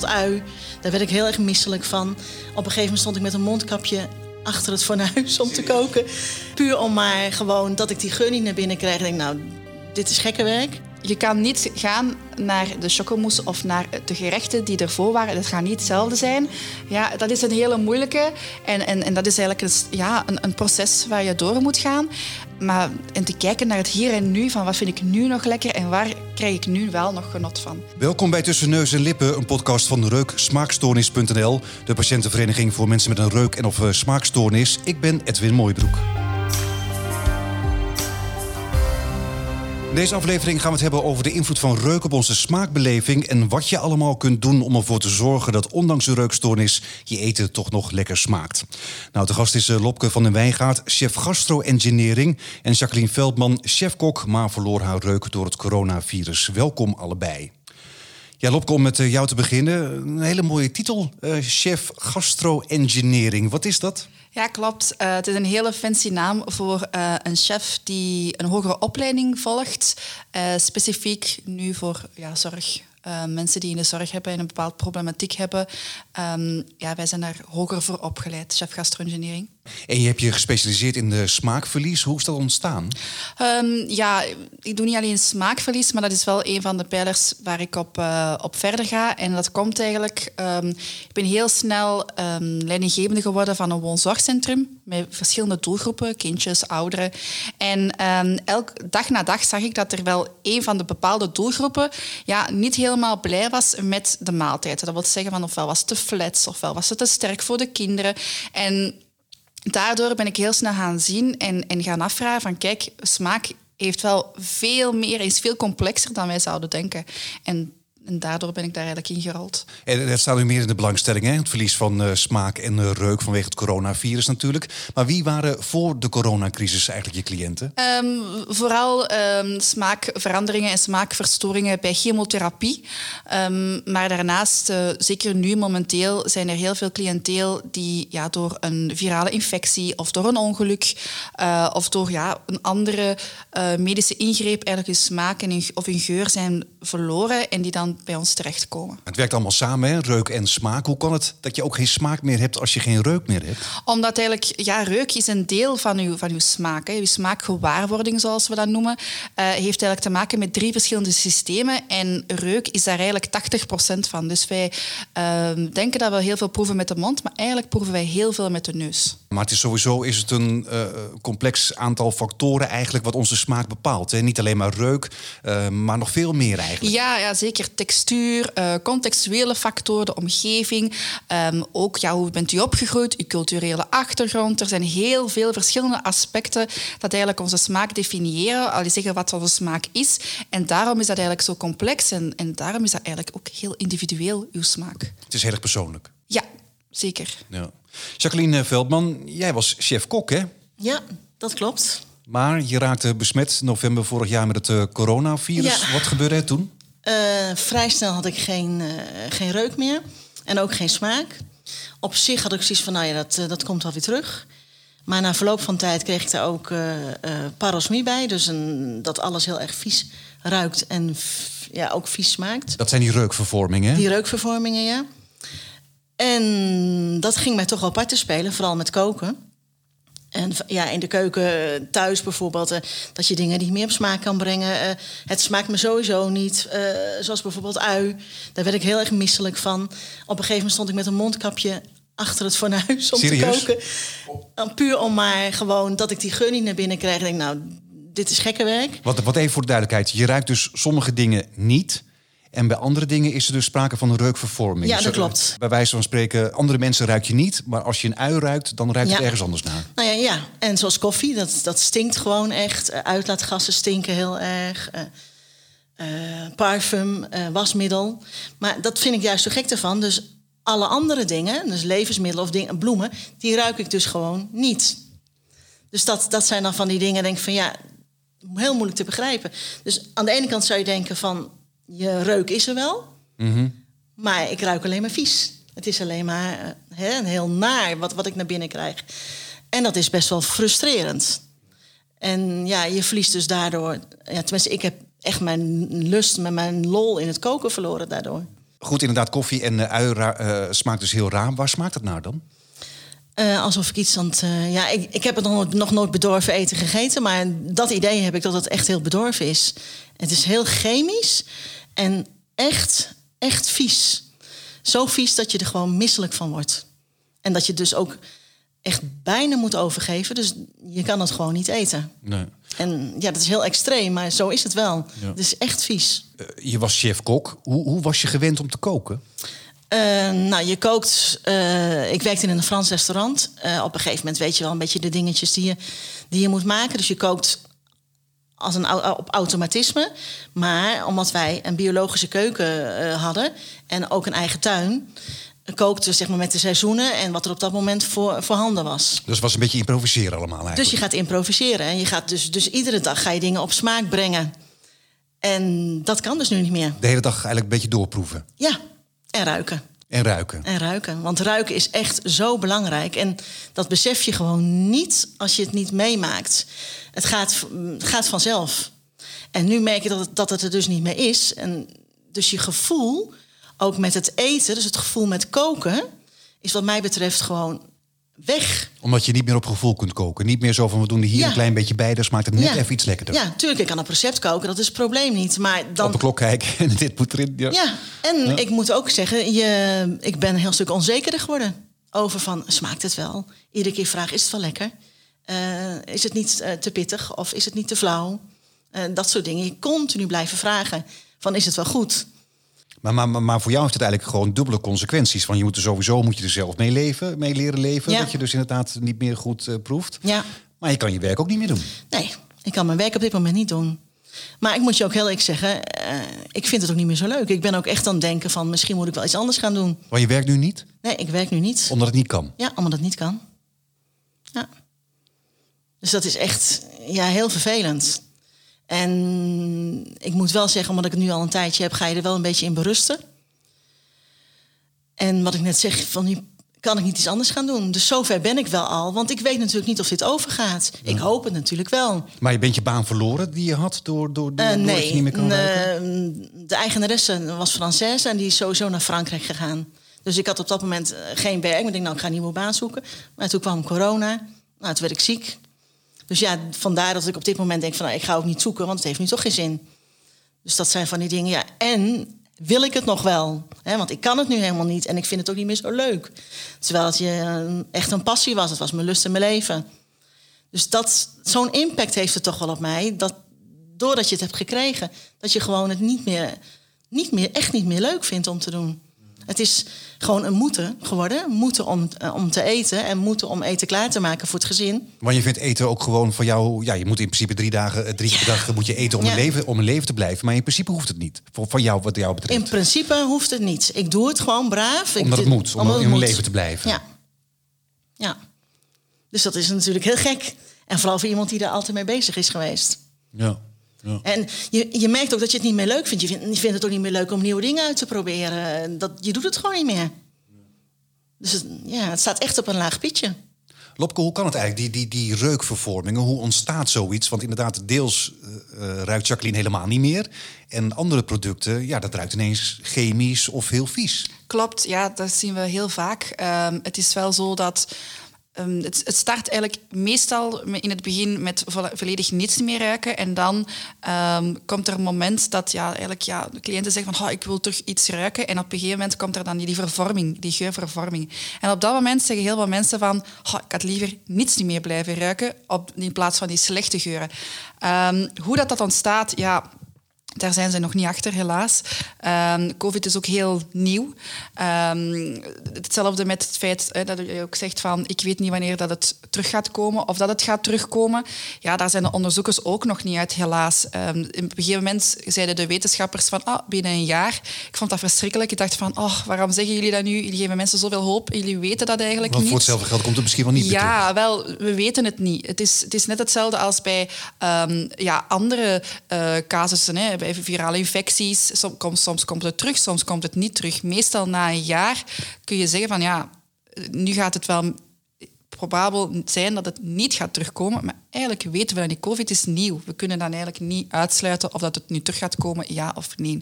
bijvoorbeeld ui. Daar werd ik heel erg misselijk van. Op een gegeven moment stond ik met een mondkapje achter het fornuis om te koken. Puur om maar gewoon dat ik die geur niet naar binnen kreeg. Ik denk, nou, dit is gekke werk. Je kan niet gaan naar de chocomousse of naar de gerechten die ervoor waren. Dat gaat niet hetzelfde zijn. Ja, dat is een hele moeilijke. En, en, en dat is eigenlijk een, ja, een, een proces waar je door moet gaan. Maar en te kijken naar het hier en nu, van wat vind ik nu nog lekker en waar krijg ik nu wel nog genot van. Welkom bij Tussen Neus en Lippen, een podcast van Reuksmaakstoornis.nl, de patiëntenvereniging voor mensen met een reuk- en of eh, smaakstoornis. Ik ben Edwin Mooibroek. Deze aflevering gaan we het hebben over de invloed van reuk op onze smaakbeleving en wat je allemaal kunt doen om ervoor te zorgen dat ondanks de reukstoornis je eten toch nog lekker smaakt. Nou, de gast is eh, Lopke van den Wijngaard, chef gastro-engineering en Jacqueline Veldman, chef-kok, maar verloor haar reuk door het coronavirus. Welkom allebei. Ja, Lopke, om met eh, jou te beginnen. Een hele mooie titel, eh, chef gastro-engineering. Wat is dat? Ja, klopt. Uh, het is een hele fancy naam voor uh, een chef die een hogere opleiding volgt. Uh, specifiek nu voor ja, zorg. mensen die in de zorg hebben en een bepaalde problematiek hebben. Um, ja, wij zijn daar hoger voor opgeleid, chef gastro-engineering. En je hebt je gespecialiseerd in de smaakverlies. Hoe is dat ontstaan? Um, ja, ik doe niet alleen smaakverlies, maar dat is wel een van de pijlers waar ik op, uh, op verder ga. En dat komt eigenlijk... Um, ik ben heel snel um, leidinggevende geworden van een woonzorgcentrum met verschillende doelgroepen, kindjes, ouderen. En elk dag na dag zag ik dat er wel een van de bepaalde doelgroepen ja, niet helemaal blij was met de maaltijden. Dat wil zeggen van ofwel was het te flats, ofwel was het te sterk voor de kinderen. En daardoor ben ik heel snel gaan zien en, en gaan afvragen van kijk, smaak heeft wel veel meer, is veel complexer dan wij zouden denken. En en daardoor ben ik daar eigenlijk in gerold. En dat staat nu meer in de belangstelling, hè? het verlies van uh, smaak en uh, reuk vanwege het coronavirus natuurlijk. Maar wie waren voor de coronacrisis eigenlijk je cliënten? Um, vooral um, smaakveranderingen en smaakverstoringen bij chemotherapie. Um, maar daarnaast, uh, zeker nu momenteel, zijn er heel veel cliënteel die ja, door een virale infectie of door een ongeluk of door ja, een andere medische ingreep eigenlijk hun smaak en hun, of hun geur zijn verloren en die dan bij ons terechtkomen. Het werkt allemaal samen, hè? reuk en smaak. Hoe kan het dat je ook geen smaak meer hebt als je geen reuk meer hebt? Omdat eigenlijk, ja, reuk is een deel van uw, van uw smaak. Hè. Uw smaakgewaarwording, zoals we dat noemen, uh, heeft eigenlijk te maken met drie verschillende systemen. En reuk is daar eigenlijk 80% van. Dus wij uh, denken dat we heel veel proeven met de mond, maar eigenlijk proeven wij heel veel met de neus. Maar het is sowieso is het een uh, complex aantal factoren eigenlijk wat onze smaak bepaalt. Hè? Niet alleen maar reuk, uh, maar nog veel meer eigenlijk. Ja, ja zeker textuur, uh, contextuele factoren, de omgeving. Um, ook ja, hoe bent u opgegroeid, uw culturele achtergrond. Er zijn heel veel verschillende aspecten dat eigenlijk onze smaak definiëren. Al zeggen wat onze smaak is. En daarom is dat eigenlijk zo complex. En, en daarom is dat eigenlijk ook heel individueel, uw smaak. Het is heel erg persoonlijk. Ja, zeker. Ja. Jacqueline Veldman, jij was chef-kok, hè? Ja, dat klopt. Maar je raakte besmet november vorig jaar met het uh, coronavirus. Ja. Wat gebeurde er toen? Uh, vrij snel had ik geen, uh, geen reuk meer en ook geen smaak. Op zich had ik zoiets van, nou ja, dat, dat komt wel weer terug. Maar na verloop van tijd kreeg ik daar ook parosmie bij. Dus een, dat alles heel erg vies ruikt en ja, ook vies smaakt. Dat zijn die reukvervormingen? Die reukvervormingen, ja. En dat ging mij toch wel apart te spelen, vooral met koken. En ja, in de keuken thuis bijvoorbeeld, uh, dat je dingen niet meer op smaak kan brengen. Uh, het smaakt me sowieso niet, uh, zoals bijvoorbeeld ui. Daar werd ik heel erg misselijk van. Op een gegeven moment stond ik met een mondkapje achter het fornuis om Serieus? te koken. Puur om maar gewoon dat ik die geur niet naar binnen kreeg. Ik denk, nou, dit is gekke werk. Wat, wat even voor de duidelijkheid. Je ruikt dus sommige dingen niet... En bij andere dingen is er dus sprake van een reukvervorming. Ja, dat klopt. Bij wijze van spreken, andere mensen ruik je niet. Maar als je een ui ruikt, dan ruikt ja. het ergens anders naar. Nou ja, ja. En zoals koffie, dat, dat stinkt gewoon echt. Uh, uitlaatgassen stinken heel erg. Uh, uh, parfum, wasmiddel. Maar dat vind ik juist zo gek ervan. Dus alle andere dingen, dus levensmiddelen of dingen, bloemen... die ruik ik dus gewoon niet. Dus dat, dat zijn dan van die dingen, denk ik van ja... heel moeilijk te begrijpen. Dus aan de ene kant zou je denken van je reuk is er wel, mm -hmm. maar ik ruik alleen maar vies. Het is alleen maar uh, hè, heel naar wat, wat ik naar binnen krijg. En dat is best wel frustrerend. En ja, je verliest dus daardoor... Ja, tenminste, ik heb echt mijn lust, mijn lol in het koken verloren daardoor. Goed, inderdaad, koffie en uh, ui uh, smaakt dus heel raar. Waar smaakt het naar dan? Uh, alsof ik iets aan het. Uh, ja, ik, ik heb het nog, nog nooit bedorven eten gegeten. Maar dat idee heb ik dat het echt heel bedorven is. Het is heel chemisch en echt, echt vies. Zo vies dat je er gewoon misselijk van wordt. En dat je dus ook echt bijna moet overgeven. Dus je kan het gewoon niet eten. Nee. En ja, dat is heel extreem, maar zo is het wel. Het is echt vies. Uh, je was chef-kok. Hoe, hoe was je gewend om te koken? Uh, nou, je kookt. Uh, ik werkte in een Frans restaurant. op een gegeven moment weet je wel een beetje de dingetjes die je, die je moet maken. Dus je kookt als een op automatisme. Maar omdat wij een biologische keuken hadden en ook een eigen tuin, kookte zeg maar, met de seizoenen en wat er op dat moment voor, voorhanden was. Dus het was een beetje improviseren allemaal eigenlijk. Dus je gaat improviseren en je gaat dus, dus iedere dag ga je dingen op smaak brengen. En dat kan dus nu niet meer. De hele dag eigenlijk een beetje doorproeven. Ja, en ruiken. En ruiken. En ruiken. Want ruiken is echt zo belangrijk. En dat besef je gewoon niet als je het niet meemaakt. Het gaat, gaat vanzelf. En nu merk je dat het, dat het er dus niet meer is. En dus je gevoel ook met het eten, dus het gevoel met koken, is wat mij betreft gewoon weg. Omdat je niet meer op gevoel kunt koken. Niet meer zo van we doen er hier een klein beetje bij, dus maakt het net even iets lekkerder. Ja, tuurlijk, ik kan op recept koken, dat is het probleem niet. Maar dan... Op de klok kijken en dit moet erin. Ja, ja. en ik moet ook zeggen, je, ik ben een heel stuk onzekerder geworden. Over van, smaakt het wel? Iedere keer vraag, is het wel lekker? Uh, is het niet uh, te pittig of is het niet te flauw? Uh, dat soort dingen. Je continu blijven vragen van, is het wel goed? Maar, maar, maar voor jou heeft het eigenlijk gewoon dubbele consequenties. Van je moet er sowieso moet je er zelf mee leven, mee leren leven. Dat je dus inderdaad niet meer goed uh, proeft. Ja. Maar je kan je werk ook niet meer doen. Nee, ik kan mijn werk op dit moment niet doen. Maar ik moet je ook heel eerlijk zeggen, uh, ik vind het ook niet meer zo leuk. Ik ben ook echt aan het denken van misschien moet ik wel iets anders gaan doen. Maar je werkt nu niet? Nee, ik werk nu niet. Omdat het niet kan? Ja, omdat het niet kan. Ja. Dus dat is echt ja, heel vervelend. En ik moet wel zeggen, omdat ik het nu al een tijdje heb, ga je er wel een beetje in berusten. En wat ik net zeg, van nu kan ik niet iets anders gaan doen. Dus zover ben ik wel al, want ik weet natuurlijk niet of dit overgaat. Ik hoop het natuurlijk wel. Maar je bent je baan verloren die je had door, door, door, uh, nee, dat je niet meer kan werken? de eigenaresse was Française en die is sowieso naar Frankrijk gegaan. Dus ik had op dat moment eh, geen werk. Ik dacht, nou, ik ga een nieuwe baan zoeken. Maar toen kwam corona. Nou, toen werd ik ziek. Dus ja, vandaar dat ik op dit moment denk van nou, ik ga ook niet zoeken, want het heeft nu toch geen zin. Dus dat zijn van die dingen. Ja, en wil ik het nog wel? Hè, want ik kan het nu helemaal niet en ik vind het ook niet meer zo leuk. Terwijl het je eh, echt een passie was. Het was mijn lust en mijn leven. Dus dat, zo'n impact heeft het toch wel op mij. Dat doordat je het hebt gekregen, dat je gewoon het niet meer, niet meer, echt niet meer leuk vindt om te doen. Het is gewoon een moeten geworden. Moeten om, uh, om te eten en moeten om eten klaar te maken voor het gezin. Want je vindt eten ook gewoon van jou... Ja, je moet in principe drie dagen, eh, drie dagen moet je eten om, ja. een leven, om een leven te blijven. Maar in principe hoeft het niet. Voor, van jou, wat jou betreft. In principe hoeft het niet. Ik doe het gewoon braaf. Omdat ik, het moet, om in een leven te blijven. Ja. ja. Dus dat is natuurlijk heel gek. En vooral voor iemand die er altijd mee bezig is geweest. Ja. Ja. En je, je merkt ook dat je het niet meer leuk vindt. Je, vindt. je vindt het ook niet meer leuk om nieuwe dingen uit te proberen. Dat, je doet het gewoon niet meer. Dus het, ja, het staat echt op een laag pitje. Lopke, hoe kan het eigenlijk, die, die, die reukvervormingen? Hoe ontstaat zoiets? Want inderdaad, deels uh, ruikt Jacqueline helemaal niet meer. En andere producten, ja, dat ruikt ineens chemisch of heel vies. Klopt, ja, dat zien we heel vaak. Um, het is wel zo dat Um, het, het, start eigenlijk meestal in het begin met volledig niets meer ruiken. En dan um, komt er een moment dat ja, eigenlijk, ja, de cliënten zeggen van oh, ik wil toch iets ruiken. En op een gegeven moment komt er dan die vervorming, die geurvervorming. En op dat moment zeggen heel veel mensen van oh, ik had liever niets meer blijven ruiken op, in plaats van die slechte geuren. Um, hoe dat, dat ontstaat, ja, daar zijn ze nog niet achter, helaas. Um, Covid is ook heel nieuw. Um, hetzelfde met het feit dat je ook zegt van ik weet niet wanneer dat het terug gaat komen of dat het gaat terugkomen. Ja, daar zijn de onderzoekers ook nog niet uit, helaas. Um, op een gegeven moment zeiden de wetenschappers van ah, binnen een jaar. Ik vond dat verschrikkelijk. Ik dacht van oh, waarom zeggen jullie dat nu? Jullie geven mensen zoveel hoop. Jullie weten dat eigenlijk Want niet. voor hetzelfde geld komt het misschien wel niet Ja, wel, we weten het niet. Het is, het is net hetzelfde als bij ja, andere uh, casussen. Hè bij virale infecties. Soms, soms komt het terug, soms komt het niet terug. Meestal na een jaar kun je zeggen van ja, nu gaat het wel probabel zijn dat het niet gaat terugkomen. Maar eigenlijk weten we dat die COVID is nieuw. We kunnen dan eigenlijk niet uitsluiten of dat het nu terug gaat komen, ja of nee.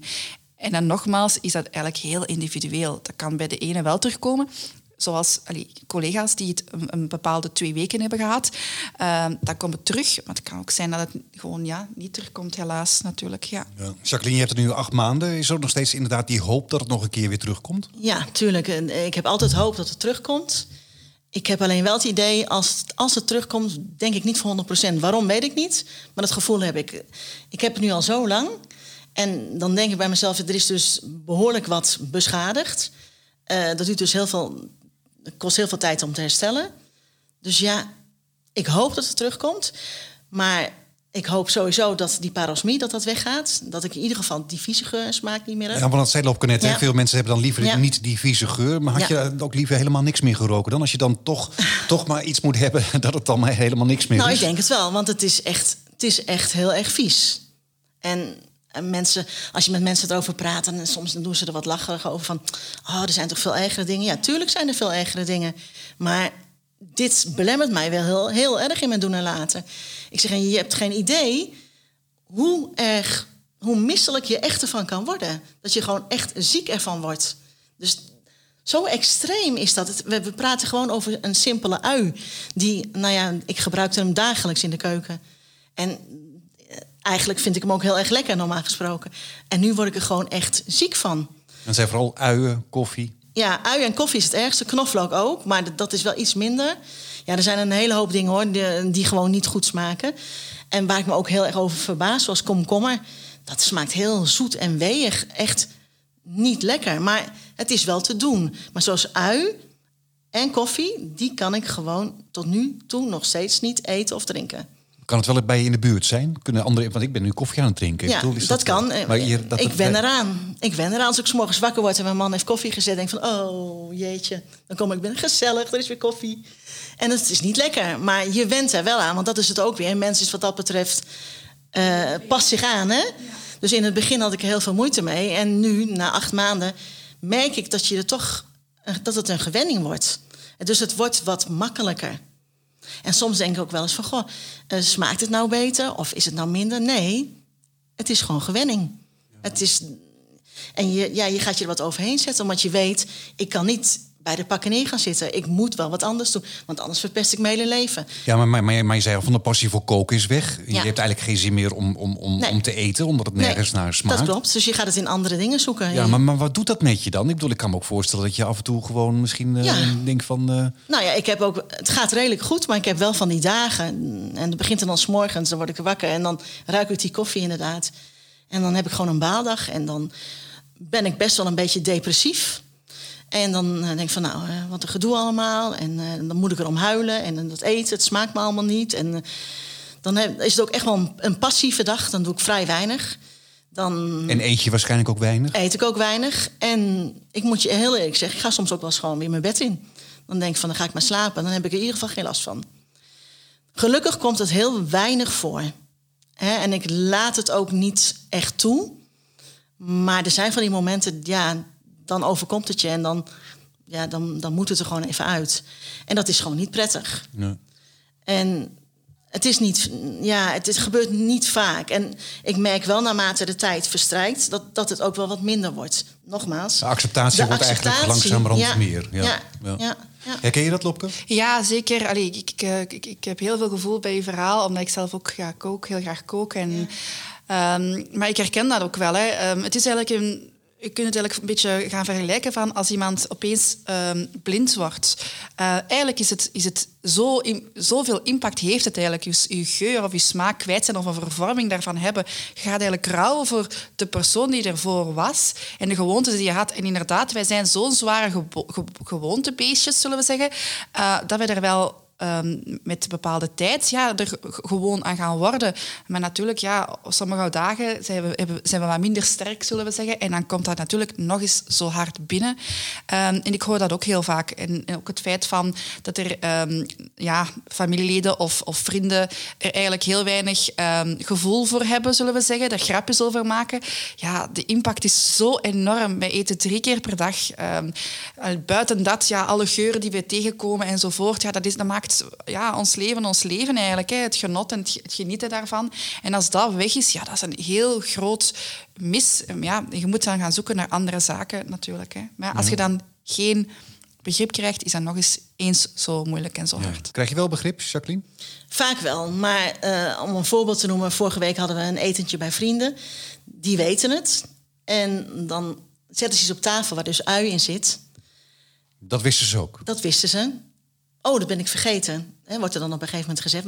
En dan nogmaals is dat eigenlijk heel individueel. Dat kan bij de ene wel terugkomen, zoals allee, collega's die het een, een, bepaalde twee weken hebben gehad. Uh, dan komt het terug. Maar het kan ook zijn dat het gewoon ja, niet terugkomt, helaas natuurlijk. Ja. ja. Jacqueline, je hebt het nu acht maanden. Is er nog steeds inderdaad die hoop dat het nog een keer weer terugkomt? Ja, tuurlijk. Ik heb altijd hoop dat het terugkomt. Ik heb alleen wel het idee, als, als het terugkomt, denk ik niet voor 100%. Waarom, weet ik niet. Maar dat gevoel heb ik. Ik heb het nu al zo lang. En dan denk ik bij mezelf, er is dus behoorlijk wat beschadigd. Uh, dat duurt dus heel veel het kost heel veel tijd om te herstellen. Dus ja, ik hoop dat het terugkomt. Maar ik hoop sowieso dat die parosmie dat dat weggaat. Dat ik in ieder geval die vieze geur smaak niet meer heb. Ja, want dat zei op net. Ja. Veel mensen hebben dan liever niet die vieze geur. Maar had je ook liever helemaal niks meer geroken dan? Als je dan toch, toch maar iets moet hebben dat het dan maar helemaal niks meer nou, is. Nou, ik denk het wel. Want het is echt, het is echt heel erg vies. En en mensen, als je met mensen erover praat, en soms doen ze er wat lacherig over van, oh, er zijn toch veel ergere dingen. Ja, tuurlijk zijn er veel ergere dingen. Maar dit belemmert mij wel heel, heel erg in mijn doen en laten. Ik zeg, en je hebt geen idee hoe erg, hoe misselijk je echt ervan kan worden. Dat je gewoon echt ziek ervan wordt. Dus zo extreem is dat. We, we praten gewoon over een simpele ui. Die, nou ja, ik gebruikte hem dagelijks in de keuken. En eigenlijk vind ik hem ook heel erg lekker, normaal gesproken. En nu word ik er gewoon echt ziek van. En zijn vooral uien, koffie? Ja, uien en koffie is het ergste. Knoflook ook, maar dat is wel iets minder. Ja, er zijn een hele hoop dingen hoor, die, die gewoon niet goed smaken. En waar ik me ook heel erg over verbaas, zoals komkommer. Dat smaakt heel zoet en weeg. Echt niet lekker. Maar het is wel te doen. Maar zoals ui en koffie, die kan ik gewoon tot nu toe nog steeds niet eten of drinken. Kan het wel bij je in de buurt zijn? Kunnen andere, want ik ben nu koffie aan het drinken. Ja, dat, dat, kan. Maar hier, dat ik wen eraan. Ik wen eraan. Als ik s morgens wakker word en mijn man heeft koffie gezet... denk van, oh jeetje, dan kom ik binnen. Gezellig, er is weer koffie. En het is niet lekker, maar je went er wel aan. Want dat is het ook weer. En mensen is wat dat betreft, uh, past zich aan. Hè? Dus in het begin had ik er heel veel moeite mee. En nu, na acht maanden, merk ik dat, je er toch, dat het een gewenning wordt. Dus het wordt wat makkelijker. En soms denk ik ook wel eens van, goh, uh, smaakt het nou beter of is het nou minder? Nee, het is gewoon gewenning. Het is, en je, ja, je gaat je er wat overheen zetten, omdat je weet, ik kan niet bij de pakken neer gaan zitten. Ik moet wel wat anders doen, want anders verpest ik mijn hele leven. Ja, maar, maar, maar je zei al van de passie voor koken is weg. Je hebt eigenlijk geen zin meer om, om, om, om te eten, omdat het nergens naar smaakt. Dat klopt, dus je gaat het in andere dingen zoeken. Ja, maar, maar wat doet dat met je dan? Ik bedoel, ik kan me ook voorstellen dat je af en toe gewoon misschien uh, denkt van... Uh... Nou ja, ik heb ook, het gaat redelijk goed, maar ik heb wel van die dagen. En het begint dan s morgens, dan word ik wakker en dan ruik ik die koffie inderdaad. En dan heb ik gewoon een baaldag en dan ben ik best wel een beetje depressief. En dan eh, denk ik van, nou, eh, wat een gedoe allemaal. En eh, dan moet ik erom huilen. En dat eten, het smaakt me allemaal niet. En dan is het ook echt wel een, passieve dag. Dan doe ik vrij weinig. Dan en eet je waarschijnlijk ook weinig? Eet ik ook weinig. En ik moet je heel eerlijk zeggen, ik ga soms ook wel eens gewoon weer mijn bed in. Dan denk ik van, dan ga ik maar slapen. Dan heb ik er in ieder geval geen last van. Gelukkig komt het heel weinig voor. En ik laat het ook niet echt toe. Maar er zijn van die momenten, ja, dan overkomt het je en dan, ja, dan, dan moet het er gewoon even uit. En dat is gewoon niet prettig. Ja. En het is niet, ja, het, gebeurt niet vaak. En ik merk wel naarmate de tijd verstrijkt dat, dat het ook wel wat minder wordt. Nogmaals. De acceptatie wordt eigenlijk langzamerhand ja, meer. Ja, ja, ja. ja. Herken je dat, Lopke? Ja, zeker. Allee, ik, ik, eh, ik, ik, heb heel veel gevoel bij je verhaal, omdat ik zelf ook ga kook, heel graag kook. En, um, maar ik herken dat ook wel. Hè. Um, het is eigenlijk een, je kunt het eigenlijk een beetje gaan vergelijken van als iemand opeens um, blind wordt. Uh, eigenlijk is het, is het zo, zoveel impact heeft het eigenlijk. Je, je, geur of je smaak kwijt zijn of een vervorming daarvan hebben. Je gaat eigenlijk rouwen voor de persoon die ervoor was en de gewoontes die je had. En inderdaad, wij zijn zo'n zware gewo gewoontebeestjes, zullen we zeggen, uh, dat we er wel um, met bepaalde tijd ja, er gewoon aan gaan worden. Maar natuurlijk, ja, sommige dagen zijn we, zijn we wat minder sterk, zullen we zeggen. En dan komt dat natuurlijk nog eens zo hard binnen. Um, en ik hoor dat ook heel vaak. En, ook het feit van dat er um, ja, familieleden of, of, vrienden er eigenlijk heel weinig gevoel voor hebben, zullen we zeggen. Daar grapjes over maken. Ja, de impact is zo enorm. Wij eten drie keer per dag. buiten dat, ja, alle geuren die we tegenkomen enzovoort, ja, dat, is, dat maakt maakt ja, ons leven ons leven eigenlijk. Hè. Het genot en het, genieten daarvan. En als dat weg is, ja, dat is een heel groot mis. Ja, je moet dan gaan zoeken naar andere zaken natuurlijk. Hè. Maar als je dan geen begrip krijgt, is dat nog eens eens zo moeilijk en zo hard. Krijg je wel begrip, Jacqueline? Vaak wel, maar uh, om een voorbeeld te noemen, vorige week hadden we een etentje bij vrienden. Die weten het. En dan zetten ze iets op tafel waar dus ui in zit. Dat wisten ze ook? Dat wisten ze. Oh, dat ben ik vergeten. Wordt er dan op een gegeven moment gezegd.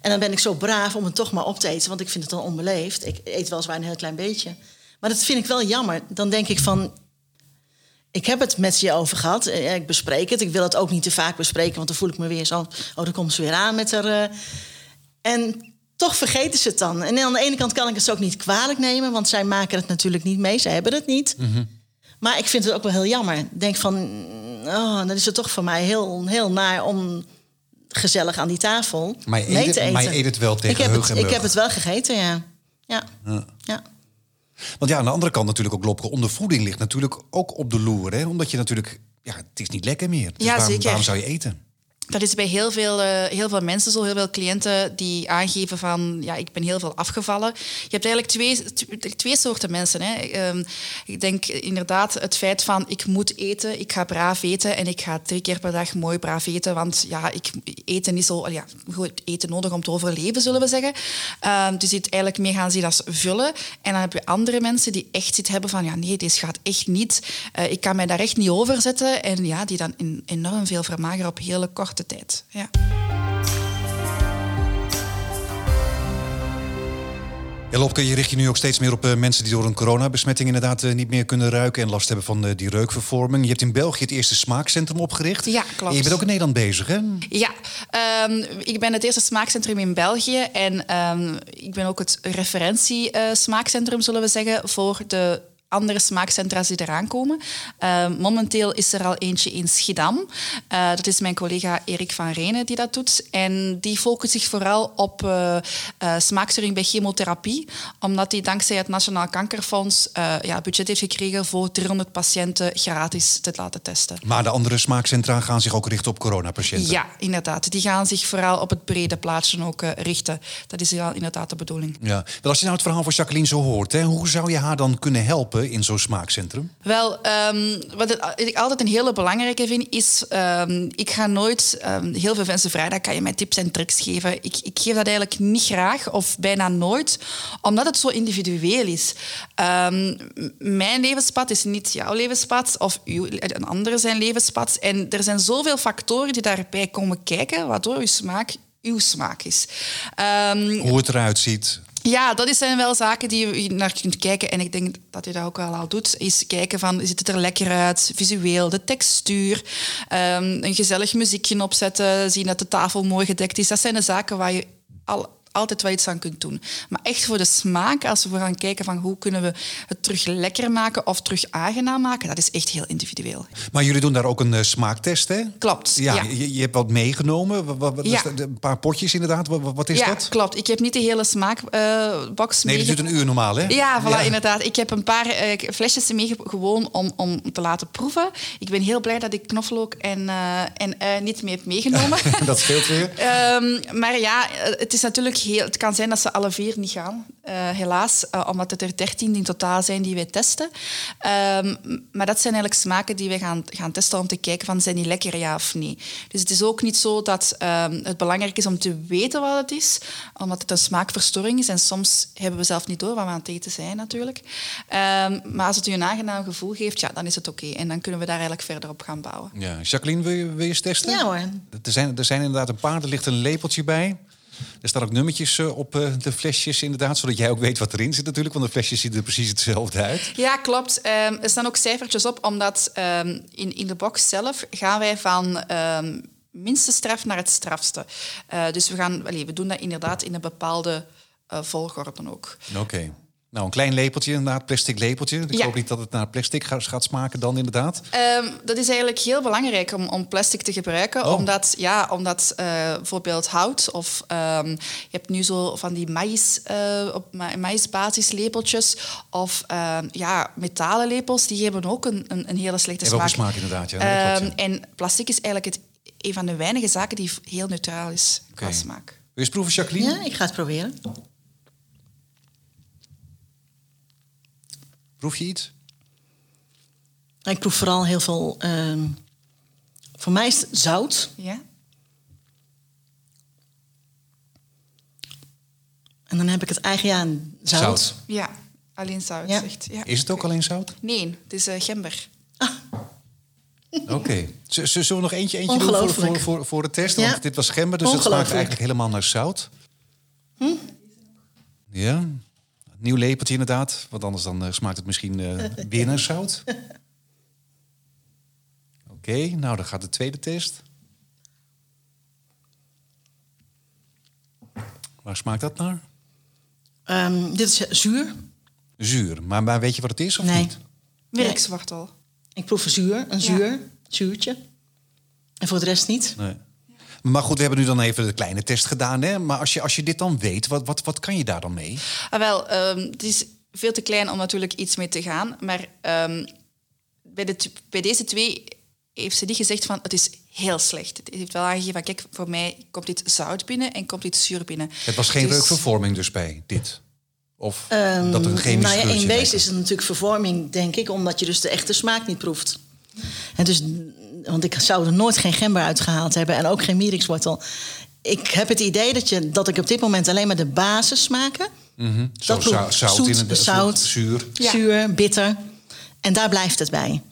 En dan ben ik zo braaf om het toch maar op te eten, want ik vind het dan onbeleefd. Ik eet wel eens een heel klein beetje. Maar dat vind ik wel jammer. Dan denk ik van, ik heb het met je over gehad. Eh, ik bespreek het. Ik wil het ook niet te vaak bespreken, want dan voel ik me weer zo. Oh, dan komt ze weer aan met haar. Uh... En toch vergeten ze het dan. En aan de ene kant kan ik het ze ook niet kwalijk nemen, want zij maken het natuurlijk niet mee. Zij hebben het niet. Mhm. Maar ik vind het ook wel heel jammer. Ik denk van, oh, dan is het toch voor mij heel, heel naar om gezellig aan die tafel maar mee te eten. Maar je eet het wel tegen ik heb het, Ik heb het wel gegeten, ja. Ja. ja. Want ja, aan de andere kant natuurlijk ook Lopke, ondervoeding ligt natuurlijk ook op de loer. Hè? Omdat je natuurlijk, ja, het is niet lekker meer. Dus ja, waarom, waarom zou je eten? Dat is bij heel veel, uh, heel veel mensen zo, heel veel cliënten die aangeven van ja, ik ben heel veel afgevallen. Je hebt eigenlijk twee, twee soorten mensen. Hè. Um, ik denk inderdaad het feit van ik moet eten, ik ga braaf eten en ik ga drie keer per dag mooi braaf eten, want ja, ik eten is al ja, goed eten nodig om te overleven, zullen we zeggen. Um, dus het eigenlijk meer gaan zien als vullen. En dan heb je andere mensen die echt zitten hebben van ja, nee, dit gaat echt niet. Uh, ik kan mij daar echt niet over zetten. En ja, die dan enorm veel vermageren op hele korte korte tijd. Ja. Ja, Lopke, je richt je nu ook steeds meer op uh, mensen die door een coronabesmetting inderdaad uh, niet meer kunnen ruiken en last hebben van uh, die reukvervorming. Je hebt in België het eerste smaakcentrum opgericht. Ja, klopt. En je bent ook in Nederland bezig, hè? Ja, um, ik ben het eerste smaakcentrum in België en um, ik ben ook het referentie smaakcentrum, zullen we zeggen, voor de andere smaakcentra die eraan komen. Uh, momenteel is er al eentje in Schiedam. Uh, dat is mijn collega Erik van Renen die dat doet. En die focust zich vooral op uh, smaakstoring bij chemotherapie, omdat hij dankzij het Nationaal Kankerfonds ja, budget heeft gekregen voor 300 patiënten gratis te laten testen. Maar de andere smaakcentra gaan zich ook richten op coronapatiënten? Ja, inderdaad. Die gaan zich vooral op het brede plaatje ook richten. Dat is inderdaad de bedoeling. Ja. Wel, als je nou het verhaal van Jacqueline zo hoort, hè, hoe zou je haar dan kunnen helpen in zo'n smaakcentrum? Wel, um, wat, ik altijd een hele belangrijke vind, is... Um, ik ga nooit... Um, heel veel mensen vragen, kan je mij tips en tricks geven. Ik, ik geef dat eigenlijk niet graag, of bijna nooit, omdat het zo individueel is. mijn levenspad is niet jouw levenspad, of uw, een andere zijn levenspad. En er zijn zoveel factoren die daarbij komen kijken, waardoor uw smaak uw smaak is. Hoe het eruit ziet. Ja, dat zijn wel zaken die je naar kunt kijken. En ik denk dat je dat ook wel al doet. Is kijken van, ziet het er lekker uit? Visueel, de textuur. Um, een gezellig muziekje opzetten. Zien dat de tafel mooi gedekt is. Dat zijn de zaken waar je al altijd wel iets aan kunt doen. Maar echt voor de smaak, als we gaan kijken van hoe kunnen we het terug lekker maken of terug aangenaam maken, dat is echt heel individueel. Maar jullie doen daar ook een uh, smaaktest, hè? Klopt. Ja, Je, je, hebt wat meegenomen. Wat, wat, ja. Een paar potjes inderdaad. Wat, wat is ja, dat? klopt. Ik heb niet de hele smaakbox uh, Nee, dat duurt een uur normaal, hè? Ja, voilà, inderdaad. Ik heb een paar uh, flesjes mee gewoon om, om te laten proeven. Ik ben heel blij dat ik knoflook en, uh, en niet mee heb meegenomen. dat scheelt weer. um, maar ja, het is natuurlijk het kan zijn dat ze alle vier niet gaan, uh, helaas, uh, omdat het er dertien in totaal zijn die wij testen. Um, maar dat zijn eigenlijk smaken die we gaan, gaan testen om te kijken van zijn die lekker ja of nee. Dus het is ook niet zo dat um, het belangrijk is om te weten wat het is, omdat het een smaakverstoring is en soms hebben we zelf niet door wat we aan het eten zijn natuurlijk. Um, maar als het u een aangenaam gevoel geeft, ja, dan is het oké. En dan kunnen we daar eigenlijk verder op gaan bouwen. Ja. Jacqueline, wil je, wil je eens testen? Ja hoor. Er zijn, er zijn inderdaad een paar, er ligt een lepeltje bij. Er staan ook nummertjes eh, op eh, de flesjes inderdaad, zodat jij ook weet wat erin zit natuurlijk, want de flesjes zien er precies hetzelfde uit. Ja, klopt. Ehm, er staan ook cijfertjes op, omdat um, in, in de box zelf gaan wij van um, minste straf naar het strafste. Uh, dus we, gaan, we doen dat inderdaad in een bepaalde volgorde ook. Oké. Nou, een klein lepeltje, inderdaad, plastic lepeltje. Ik hoop niet dat het naar plastic gaat smaken dan inderdaad. Um, dat is eigenlijk heel belangrijk om, om plastic te gebruiken. Oh. Omdat, ja, omdat uh, bijvoorbeeld hout of um, je hebt nu zo van die maïs, uh, op maïsbasislepeltjes of uh, ja, metalen lepels, die hebben ook een, een, een hele slechte smaak. Ook een smaak inderdaad, ja. Um, en plastic is eigenlijk het een van de weinige zaken die heel neutraal is qua smaak. Wil je eens proeven, Jacqueline? Ja, ik ga het proberen. Proef je iets? Ik proef vooral heel veel... ehm, voor mij is het zout. Ja? En dan heb ik het eigen ja, zout. Zout. Ja, alleen zout. Ja. Zegt. Ja. Is het ook alleen zout? Nee, het is eh, gember. Oké. Z- z- Zullen we nog eentje, eentje doen voor, voor, voor, voor de test? Ja. Want dit was gember, dus het smaakt eigenlijk helemaal naar zout. Hm? Ja. Nieuw lepeltje inderdaad. Want anders dan eh, smaakt het misschien eh, weer naar zout. Oké, nou dan gaat de tweede test. Waar smaakt dat naar? Ehm, dit is zuur. Zuur. Maar, maar weet je wat het is of Nee. niet? Werkzwartel. Ik proef een zuur, een zuur, zuurtje. En voor de rest niet. Nee. Maar goed, we hebben nu dan even de kleine test gedaan. Hè? Maar als je, als je dit dan weet, wat, wat, wat kan je daar dan mee? Ah, wel, ehm, het is veel te klein om natuurlijk iets mee te gaan. Maar ehm, bij, de, bij deze twee heeft ze niet gezegd van het is heel slecht. Het heeft wel aangegeven van kijk, voor mij komt dit zout binnen en komt dit zuur binnen. Het was geen Dus- reukvervorming dus bij dit? Of Ehm, dat er een chemisch nou ja, in wezen is het natuurlijk vervorming, denk ik, omdat je dus de echte smaak niet proeft. En dus, want ik zou er nooit geen gember uitgehaald hebben en ook geen mierikswortel. Ik heb het idee dat, je, dat ik op dit moment alleen maar de basis smaken. Mhm. Zo dat zout, zoet, in het zout. zuur. Ja. Zuur, bitter. En daar blijft het bij.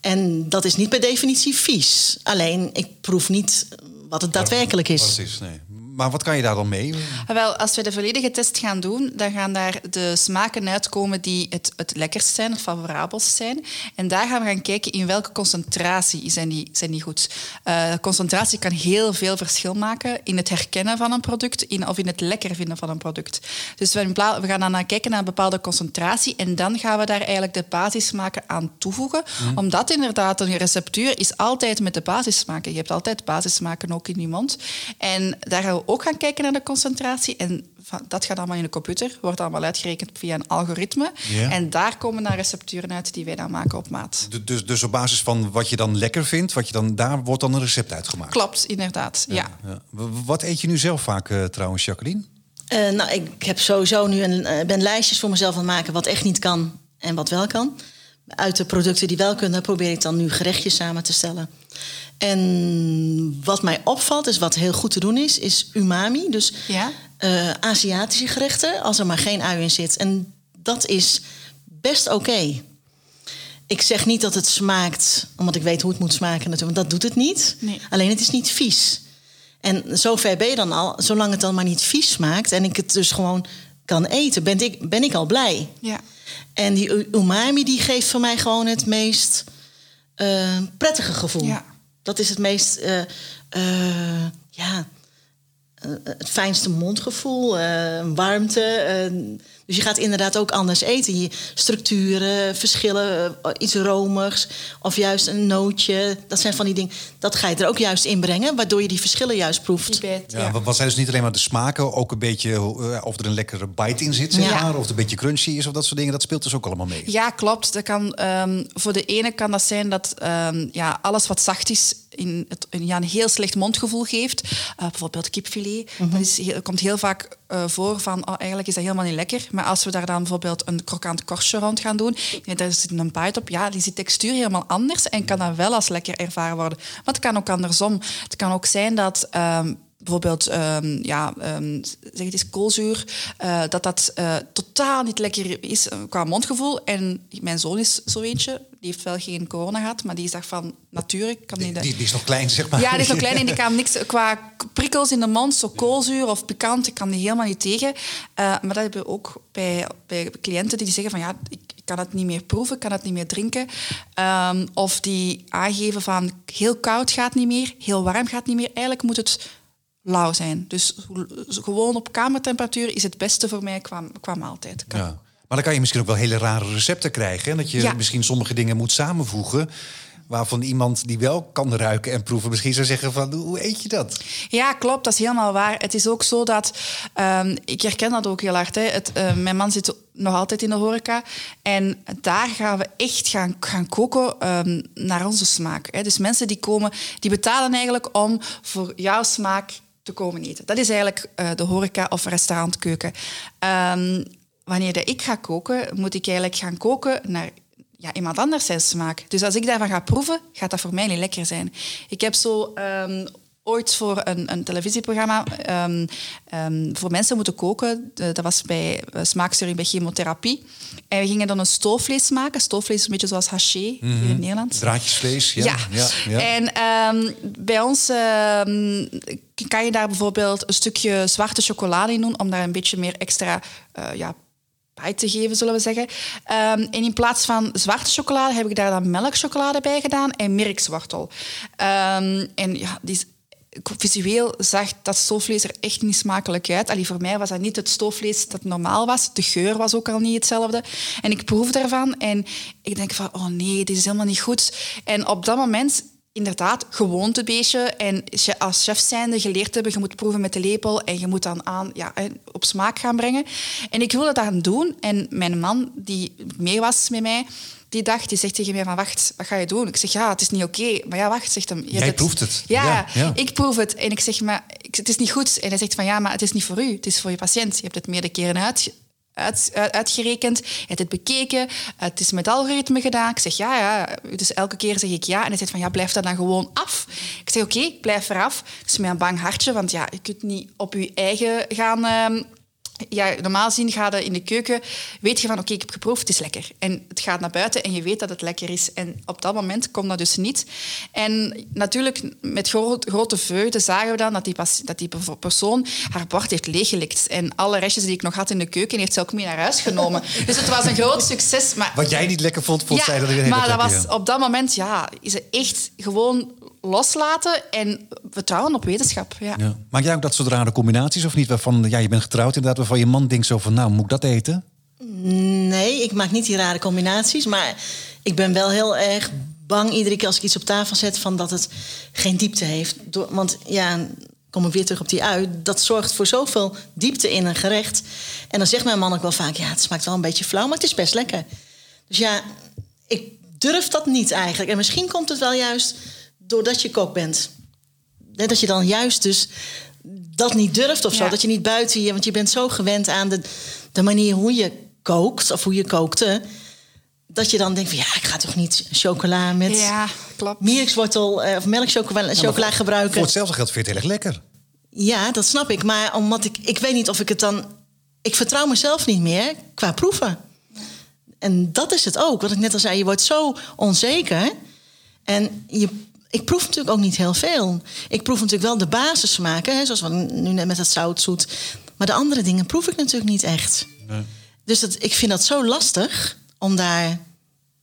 En dat is niet per definitie vies. Alleen, ik proef niet wat het daadwerkelijk Wat is. het is nee. Maar wat kan je daar dan mee? Ah, Wel, als we de volledige test gaan doen, dan gaan daar de smaken uitkomen die het, het lekkerst zijn, het favorabelst zijn. En daar gaan we gaan kijken in welke concentratie zijn die, zijn die goed. Eh, concentratie kan heel veel verschil maken in het herkennen van een product in, of in het lekker vinden van een product. Dus we, we gaan dan naar kijken naar een bepaalde concentratie en dan gaan we daar eigenlijk de basissmaken aan toevoegen. Omdat inderdaad een receptuur is altijd met de basissmaken. Je hebt altijd basissmaken ook in je mond. En daar gaan we ook gaan kijken naar de concentratie. En van- dat gaat allemaal in de computer, wordt allemaal uitgerekend via een algoritme. Ja. En daar komen dan recepturen uit die wij dan maken op maat. Du- Dus, dus op basis van wat je dan lekker vindt, wat je dan, daar wordt dan een recept uitgemaakt. Klopt, inderdaad. Ja. Wat eet je nu zelf vaak eh, trouwens, Jacqueline? Eh, nou, ik heb sowieso nu een, eh, ben lijstjes voor mezelf aan het maken wat echt niet kan en wat wel kan. Uit de producten die wel kunnen, probeer ik dan nu gerechtjes samen te stellen. En wat mij opvalt, is wat heel goed te doen is, is umami. Dus Ja. eh, Aziatische gerechten, als er maar geen ui in zit. En dat is best oké. Ik zeg niet dat het smaakt, omdat ik weet hoe het moet smaken natuurlijk, want dat doet het niet. Nee. Alleen het is niet vies. En zover ben je dan al, zolang het dan maar niet vies smaakt en ik het dus gewoon kan eten, ben ik, ben ik al blij. ja. En die umami die geeft voor mij gewoon het meest eh, prettige gevoel. Ja. Dat is het meest, eh, eh, ja, eh, het fijnste mondgevoel, warmte. Dus je gaat inderdaad ook anders eten. Je structuren, verschillen, eh, iets romigs of juist een nootje. Dat zijn van die dingen. Dat ga je er ook juist in brengen, waardoor je die verschillen juist proeft. Ja, ja. Wat, zijn dus niet alleen maar de smaken, ook een beetje eh, of er een lekkere bite in zit, zeg Ja. maar, of het een beetje crunchy is of dat soort dingen. Dat speelt dus ook allemaal mee. Ja, klopt. Dat kan, ehm, voor de ene kan dat zijn dat ehm, ja, alles wat zacht is in het, een, ja, een heel slecht mondgevoel geeft. Eh, bijvoorbeeld kipfilet. Dat is heel, komt heel vaak eh, voor van oh, eigenlijk is dat helemaal niet lekker. Maar als we daar dan bijvoorbeeld een krokant korstje rond gaan doen, ja, daar zit een bite op, ja, die is die textuur helemaal anders en kan dat wel als lekker ervaren worden. Maar het kan ook andersom. Het kan ook zijn dat ehm, bijvoorbeeld, ehm, ja, ehm, zeg het eens koolzuur, eh, dat dat totaal niet lekker is qua mondgevoel. En mijn zoon is zo eentje, die heeft wel geen corona gehad, maar die zag van natuurlijk kan Die, die, die is nog klein, zeg maar. ja, die is nog klein en die kan niks qua prikkels in de mond, zo koolzuur of pikant, die kan die helemaal niet tegen. Eh, maar dat hebben we ook bij, bij cliënten die zeggen van ja, ik, ik kan het niet meer proeven, ik kan het niet meer drinken. Ehm, of die aangeven van heel koud gaat niet meer, heel warm gaat niet meer. Eigenlijk moet het lauw zijn. Dus gewoon op kamertemperatuur is het beste voor mij qua, qua maaltijd. Kan- Ja. Maar dan kan je misschien ook wel hele rare recepten krijgen. Hè? Dat je Ja. misschien sommige dingen moet samenvoegen. waarvan iemand die wel kan ruiken en proeven misschien zou zeggen van hoe eet je dat? Ja, klopt, dat is helemaal waar. Het is ook zo dat, um, ik herken dat ook heel hard. Hè. Het, uh, mijn man zit nog altijd in de horeca. En daar gaan we echt gaan, gaan koken um, naar onze smaak. Hè. Dus mensen die komen, die betalen eigenlijk om voor jouw smaak te komen eten. Dat is eigenlijk uh, de horeca of restaurantkeuken. Um, wanneer ik ga koken, moet ik eigenlijk gaan koken naar ja, iemand anders zijn smaak. Dus als ik daarvan ga proeven, gaat dat voor mij niet lekker zijn. Ik heb zo um, ooit voor een, een televisieprogramma um, um, voor mensen moeten koken. Dat was bij uh, smaaksturing bij chemotherapie. En we gingen dan een stoofvlees maken. Stoofvlees is een beetje zoals haché mm -hmm. hier in mhm. Nederland. Draadjesvlees, ja. Ja. ja, ja. En bij ons kan je daar bijvoorbeeld een stukje zwarte chocolade in doen om daar een beetje meer extra uh, ja, te geven, zullen we zeggen. Um, en in plaats van zwarte chocolade heb ik daar dan melkchocolade bij gedaan en mirkswortel. Um, en ja, die visueel zag dat stoofvlees er echt niet smakelijk uit. Allee, voor mij was dat niet het stoofvlees dat normaal was. De geur was ook al niet hetzelfde. En ik proef daarvan en ik denk van, oh nee, dit is helemaal niet goed. En op dat moment inderdaad gewoontebeestje. En als chef zijnde geleerd hebben, je moet proeven met de lepel en je moet dan aan, ja, op smaak gaan brengen. En ik wilde dat gaan doen. En mijn man, die mee was met mij, die dacht, die zegt tegen mij van, wacht, wat ga je doen? Ik zeg, ja, het is niet oké. Maar ja, wacht, zegt hem. Jij het... proeft het. Ja, ja, ik proef het. En ik zeg, maar het is niet goed. En hij zegt van, ja, maar het is niet voor u. Het is voor je patiënt. Je hebt het meerdere keren uit, uit, uitgerekend. Hij heeft het bekeken. Het is met algoritme gedaan. Ik zeg ja, ja. Dus elke keer zeg ik ja. En hij zegt van ja, blijf dat dan gewoon af. Ik zeg oké, okay, blijf eraf. Dus met een bang hartje, want ja, je kunt niet op je eigen gaan uh, ja, normaal zien ga je in de keuken, weet je van oké, ik heb geproefd, het is lekker. En het gaat naar buiten en je weet dat het lekker is. En op dat moment komt dat dus niet. En natuurlijk, met groot, grote vreugde zagen we dan dat die, dat die persoon haar bord heeft leeggelikt. En alle restjes die ik nog had in de keuken, heeft ze ook mee naar huis genomen. dus het was een groot succes. Maar... Wat jij niet lekker vond, vond ja, zij dat weer Maar dat was, op dat moment, ja, is het echt gewoon loslaten en vertrouwen op wetenschap. Ja. ja. Maak jij ook dat soort rare combinaties of niet? Waarvan ja, je bent getrouwd inderdaad, waarvan je man denkt zo van... nou, moet ik dat eten? Nee, ik maak niet die rare combinaties. Maar ik ben wel heel erg bang iedere keer als ik iets op tafel zet... Van dat het geen diepte heeft. want ja, kom ik weer terug op die ui. Dat zorgt voor zoveel diepte in een gerecht. En dan zegt mijn man ook wel vaak... ja, het smaakt wel een beetje flauw, maar het is best lekker. Dus ja, ik durf dat niet eigenlijk. En misschien komt het wel juist doordat je kok bent. Dat je dan juist dus dat niet durft of zo. Dat je niet buiten je... Want je bent zo gewend aan de, de manier hoe je kookt... of hoe je kookte... dat je dan denkt van... ja, ik ga toch niet chocola met ja, klopt. mirkswortel... Uh, of melkchocola chocola gebruiken. Voor hetzelfde geld vind je het heel erg lekker. Ja, dat snap ik. Maar omdat ik... Ik weet niet of ik het dan... Ik vertrouw mezelf niet meer qua proeven. En dat is het ook. Wat ik net al zei, je wordt zo onzeker... En je ik proef natuurlijk ook niet heel veel. Ik proef natuurlijk wel de basissmaken, hè, zoals we nu net met het zout, zoet. Maar de andere dingen proef ik natuurlijk niet echt. Nee. Dus dat, ik vind dat zo lastig om daar.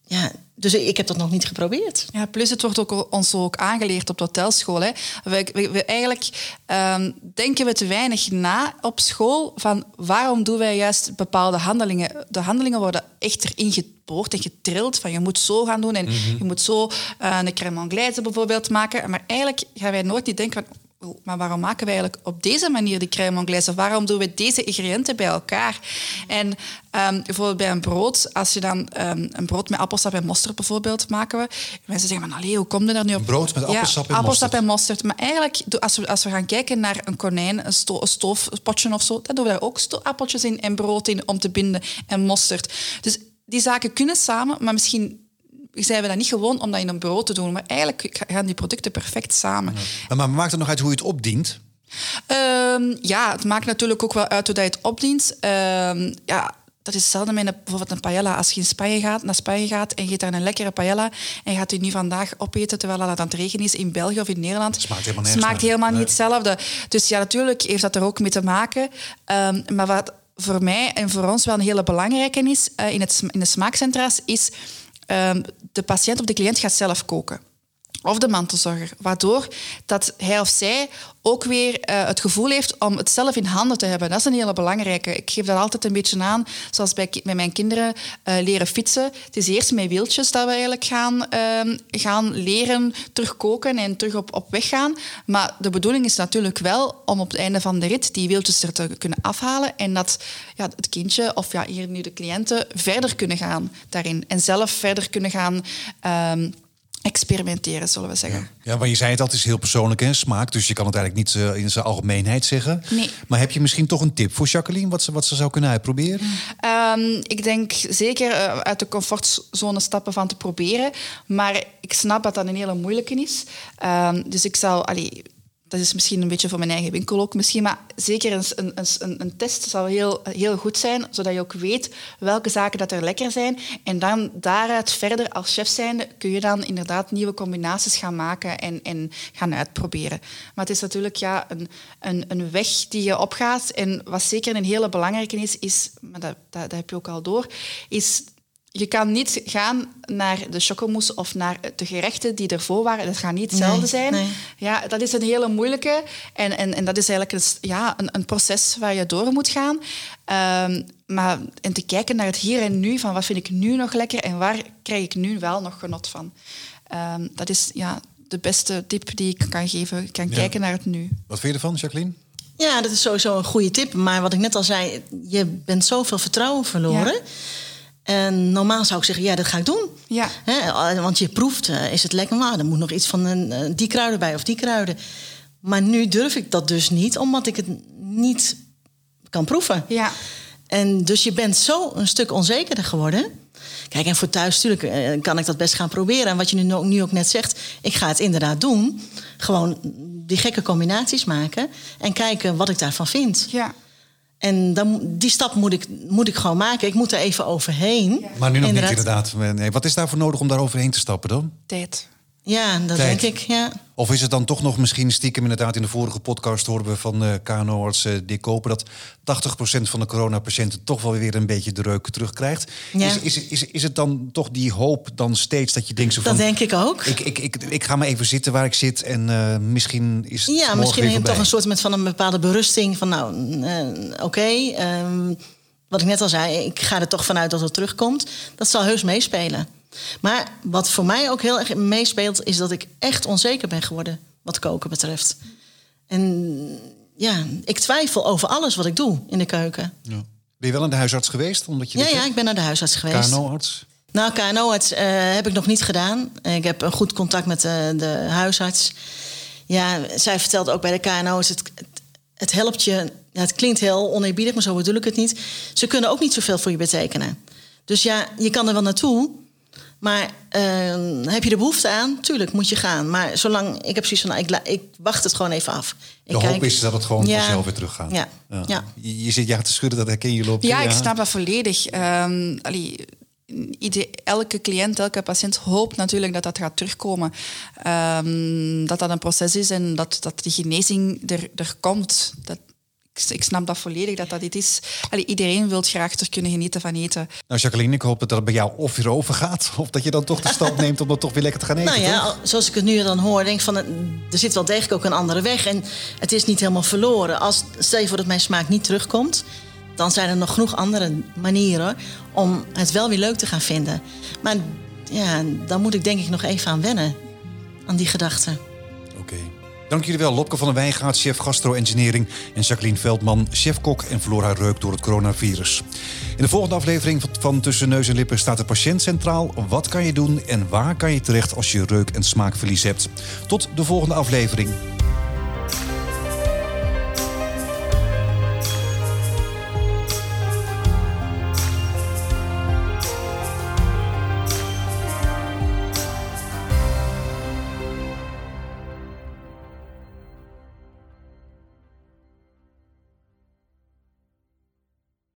Ja, dus ik heb dat nog niet geprobeerd. Ja, plus het wordt ook ons ook aangeleerd op de hotelschool. Hè. We, we, eigenlijk um, denken we te weinig na op school van waarom doen wij juist bepaalde handelingen. De handelingen worden echt erin geboord en getrild van je moet zo gaan doen en mhm. je moet zo uh, een crème anglaise bijvoorbeeld maken. Maar eigenlijk gaan wij nooit niet denken van maar waarom maken we eigenlijk op deze manier die crème anglaise? Waarom doen we deze ingrediënten bij elkaar? En um, bijvoorbeeld bij een brood, als je dan um, een brood met appelsap en mosterd bijvoorbeeld maken we. Mensen zeggen, maar allee, hoe kom je daar nu op? Een brood met appelsap en appelsap en mosterd. Maar eigenlijk, als we, als we gaan kijken naar een konijn, een, sto een stoofpotje of zo, dan doen we daar ook appeltjes in en brood in om te binden en mosterd. Dus die zaken kunnen samen, maar misschien zijn we dat niet gewoon om dat in een bureau te doen. Maar eigenlijk gaan die producten perfect samen. Maar maakt het nog uit hoe je het opdient? Um, ja, het maakt natuurlijk ook wel uit hoe je het opdient. Um, ja, dat is hetzelfde met een, bijvoorbeeld een paella. Als je in Spanje gaat, naar Spanje gaat en je eet daar een lekkere paella en je gaat die nu vandaag opeten terwijl het aan het regen is in België of in Nederland. Smaakt helemaal, smaakt helemaal niet hetzelfde. Dus ja, natuurlijk heeft dat er ook mee te maken. Um, maar wat voor mij en voor ons wel een hele belangrijke is uh, in, het, in de smaakcentra's, is um, de patiënt of de cliënt gaat zelf koken. Of de mantelzorger. Waardoor dat hij of zij ook weer uh, het gevoel heeft om het zelf in handen te hebben. Dat is een hele belangrijke. Ik geef dat altijd een beetje aan, zoals bij, bij mijn kinderen uh, leren fietsen. Het is eerst met wieltjes dat we eigenlijk gaan, uh, gaan leren terugkoken en terug op, op weg gaan. Maar de bedoeling is natuurlijk wel om op het einde van de rit die wieltjes er te kunnen afhalen en dat ja, het kindje, of ja, hier nu de cliënten, verder kunnen gaan daarin. En zelf verder kunnen gaan ehm, experimenteren, zullen we zeggen. Ja, maar je zei het, dat is heel persoonlijk en smaak. Dus je kan het eigenlijk niet uh, in zijn algemeenheid zeggen. Nee. Maar heb je misschien toch een tip voor Jacqueline, wat ze, wat ze zou kunnen uitproberen? Um, ik denk zeker uh, uit de comfortzone stappen van te proberen. Maar ik snap dat dat een hele moeilijke is. Um, dus ik zou... Allee, dat is misschien een beetje voor mijn eigen winkel ook misschien, maar zeker een, een, een, een test zou heel, heel goed zijn, zodat je ook weet welke zaken dat er lekker zijn. En dan daaruit verder als chef zijnde kun je dan inderdaad nieuwe combinaties gaan maken en, en gaan uitproberen. Maar het is natuurlijk ja, een, een, een weg die je opgaat. En wat zeker een hele belangrijke is, is maar dat, dat, dat heb je ook al door, is je kan niet gaan naar de chocomousse of naar de gerechten die ervoor waren. Dat gaat niet hetzelfde zijn. Ja, dat is een hele moeilijke. En, en, en dat is eigenlijk een, ja, een, een proces waar je door moet gaan. Um, maar en te kijken naar het hier en nu, van wat vind ik nu nog lekker en waar krijg ik nu wel nog genot van. Um, dat is ja, de beste tip die ik kan geven. Ik kan kijken naar het nu. Wat vind je ervan, Jacqueline? Ja, dat is sowieso een goede tip. Maar wat ik net al zei, je bent zoveel vertrouwen verloren. Ja. En normaal zou ik zeggen, ja, dat ga ik doen. Ja. want je proeft, uh, is het lekker? Maar er moet nog iets van een, uh, die kruiden bij of die kruiden. Maar nu durf ik dat dus niet, omdat ik het niet kan proeven. Ja. En dus je bent zo een stuk onzekerder geworden. Kijk, en voor thuis natuurlijk uh, kan ik dat best gaan proberen. En wat je nu, nu ook net zegt, ik ga het inderdaad doen. Gewoon die gekke combinaties maken en kijken wat ik daarvan vind. Ja. En dan, die stap moet ik, moet ik gewoon maken. Ik moet er even overheen. Maar nu nog inderdaad. niet inderdaad. Nee, wat is daarvoor nodig om daar overheen te stappen dan? Tijd. Ja, dat Tijd. denk ik, ja. Of is het dan toch nog misschien stiekem inderdaad... in de vorige podcast hoorden we van uh, KNO-arts uh, Dick Koper... dat 80% van de coronapatiënten toch wel weer een beetje de reuk terugkrijgt. Ja. Is, is, is, is het dan toch die hoop dan steeds dat je denkt... Zo van, dat denk ik ook. Ik, ik, ik, ik ga maar even zitten waar ik zit en uh, misschien is het Ja, misschien heb je toch een soort met van een bepaalde berusting van... nou, oké, okay, um, wat ik net al zei, ik ga er toch vanuit dat het terugkomt. Dat zal heus meespelen. Maar wat voor mij ook heel erg meespeelt, is dat ik echt onzeker ben geworden wat koken betreft. En ja, ik twijfel over alles wat ik doe in de keuken. Ja. Ben je wel naar de huisarts geweest? Omdat je ja, ja, ik ben naar de huisarts geweest. KNO-arts? Nou, KNO-arts uh, heb ik nog niet gedaan. Ik heb een goed contact met de, de huisarts. Ja, zij vertelt ook bij de KNO-arts... Het, het helpt je... Ja, het klinkt heel oneerbiedig, maar zo bedoel ik het niet. Ze kunnen ook niet zoveel voor je betekenen. Dus ja, je kan er wel naartoe... Maar uh, heb je de behoefte aan? Tuurlijk, moet je gaan. Maar zolang ik heb zoiets van, nou, ik, ik, wacht het gewoon even af. Ik de hoop is dat het gewoon ja, vanzelf weer teruggaat. Ja. ja. ja. Je, je, zit ja te schudden, dat herken je op. Ja, ik snap dat volledig. Um, allee, ieder, elke cliënt, elke patiënt hoopt natuurlijk dat dat gaat terugkomen. Um, dat dat een proces is en dat, dat de genezing er, er komt. Dat, ik snap dat volledig, dat dat dit is. Allee, iedereen wil graag er kunnen genieten van eten. Nou, Jacqueline, ik hoop dat dat bij jou of weer overgaat... of dat je dan toch de stap neemt om dat toch weer lekker te gaan eten, Nou ja, toch? zoals ik het nu dan hoor, denk ik van... er zit wel degelijk ook een andere weg en het is niet helemaal verloren. Als, stel je voor dat mijn smaak niet terugkomt... dan zijn er nog genoeg andere manieren om het wel weer leuk te gaan vinden. Maar ja, dan moet ik denk ik nog even aan wennen, aan die gedachte. Dank jullie wel, Lopke van der Wijngaard, chef gastro-engineering... en Jacqueline Veldman, chef-kok en Flora Reuk door het coronavirus. In de volgende aflevering van Tussen Neus en Lippen staat de patiënt centraal. Wat kan je doen en waar kan je terecht als je reuk- en smaakverlies hebt? Tot de volgende aflevering.